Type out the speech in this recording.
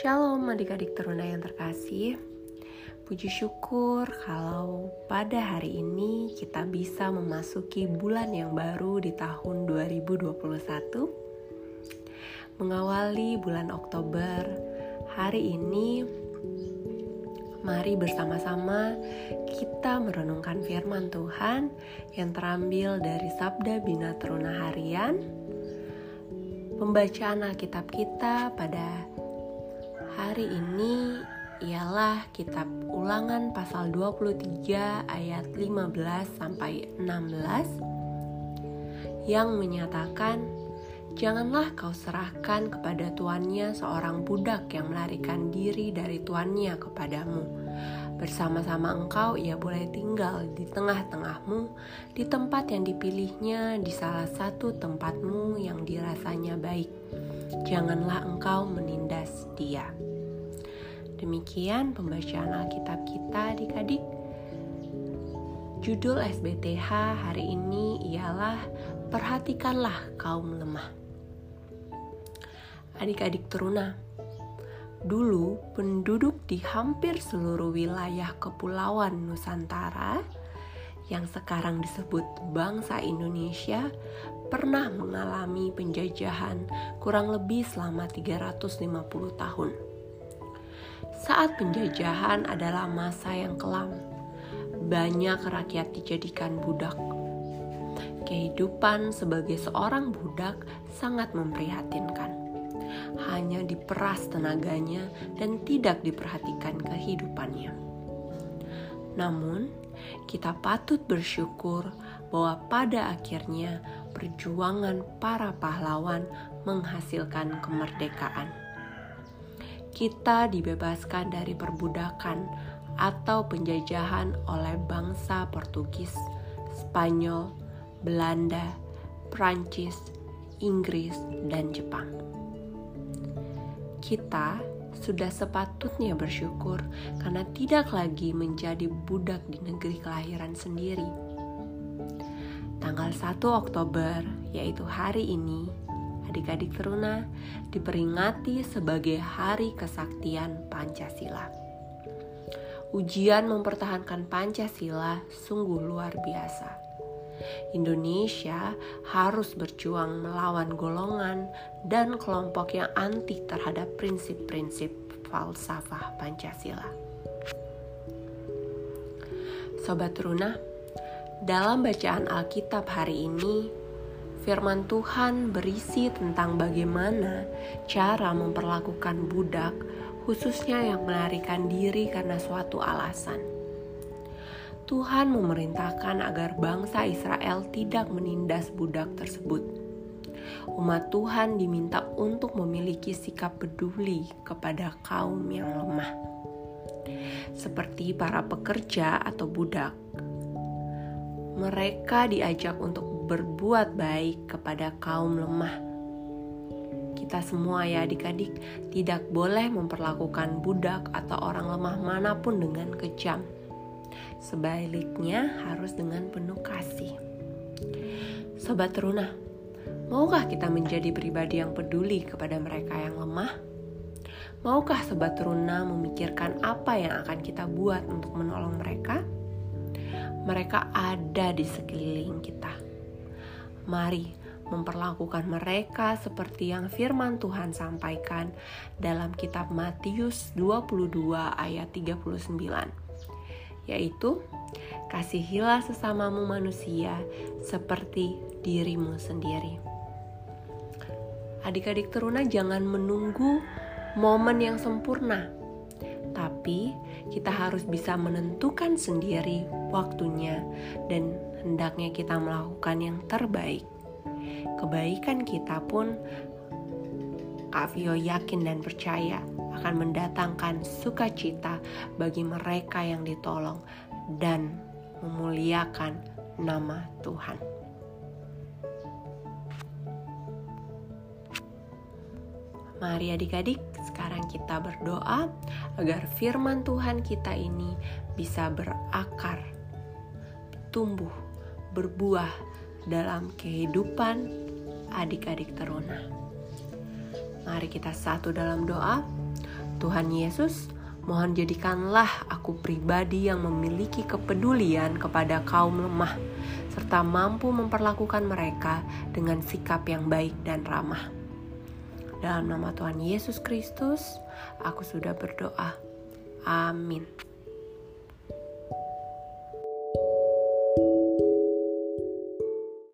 Shalom adik-adik teruna yang terkasih. Puji syukur kalau pada hari ini kita bisa memasuki bulan yang baru di tahun 2021 Mengawali bulan Oktober Hari ini mari bersama-sama kita merenungkan firman Tuhan yang terambil dari Sabda Bina Teruna Harian. Pembacaan Alkitab kita pada hari ini ialah kitab Ulangan pasal 23 ayat 15 sampai 16 yang menyatakan Janganlah kau serahkan kepada tuannya seorang budak yang melarikan diri dari tuannya kepadamu. Bersama-sama engkau ia boleh tinggal di tengah-tengahmu, di tempat yang dipilihnya, di salah satu tempatmu yang dirasanya baik. Janganlah engkau menindas dia. Demikian pembacaan Alkitab kita adik-adik. Judul SBTH hari ini ialah Perhatikanlah kaum lemah adik-adik teruna. Dulu, penduduk di hampir seluruh wilayah kepulauan Nusantara yang sekarang disebut bangsa Indonesia pernah mengalami penjajahan kurang lebih selama 350 tahun. Saat penjajahan adalah masa yang kelam. Banyak rakyat dijadikan budak. Kehidupan sebagai seorang budak sangat memprihatinkan hanya diperas tenaganya dan tidak diperhatikan kehidupannya. Namun, kita patut bersyukur bahwa pada akhirnya perjuangan para pahlawan menghasilkan kemerdekaan. Kita dibebaskan dari perbudakan atau penjajahan oleh bangsa Portugis, Spanyol, Belanda, Prancis, Inggris, dan Jepang kita sudah sepatutnya bersyukur karena tidak lagi menjadi budak di negeri kelahiran sendiri. Tanggal 1 Oktober, yaitu hari ini, adik-adik teruna diperingati sebagai Hari Kesaktian Pancasila. Ujian mempertahankan Pancasila sungguh luar biasa Indonesia harus berjuang melawan golongan dan kelompok yang anti terhadap prinsip-prinsip falsafah Pancasila. Sobat Runa, dalam bacaan Alkitab hari ini, firman Tuhan berisi tentang bagaimana cara memperlakukan budak, khususnya yang melarikan diri karena suatu alasan. Tuhan memerintahkan agar bangsa Israel tidak menindas budak tersebut. Umat Tuhan diminta untuk memiliki sikap peduli kepada kaum yang lemah, seperti para pekerja atau budak. Mereka diajak untuk berbuat baik kepada kaum lemah. Kita semua, ya, adik-adik, tidak boleh memperlakukan budak atau orang lemah mana pun dengan kejam Sebaliknya harus dengan penuh kasih. Sobat teruna, maukah kita menjadi pribadi yang peduli kepada mereka yang lemah? Maukah sobat teruna memikirkan apa yang akan kita buat untuk menolong mereka? Mereka ada di sekeliling kita. Mari memperlakukan mereka seperti yang firman Tuhan sampaikan dalam kitab Matius 22 ayat 39 yaitu kasihilah sesamamu manusia seperti dirimu sendiri. Adik-adik teruna jangan menunggu momen yang sempurna, tapi kita harus bisa menentukan sendiri waktunya dan hendaknya kita melakukan yang terbaik. Kebaikan kita pun Kak yakin dan percaya akan mendatangkan sukacita bagi mereka yang ditolong dan memuliakan nama Tuhan. Mari adik-adik, sekarang kita berdoa agar firman Tuhan kita ini bisa berakar, tumbuh, berbuah dalam kehidupan adik-adik teruna. Mari kita satu dalam doa. Tuhan Yesus, mohon jadikanlah aku pribadi yang memiliki kepedulian kepada kaum lemah, serta mampu memperlakukan mereka dengan sikap yang baik dan ramah. Dalam nama Tuhan Yesus Kristus, aku sudah berdoa. Amin.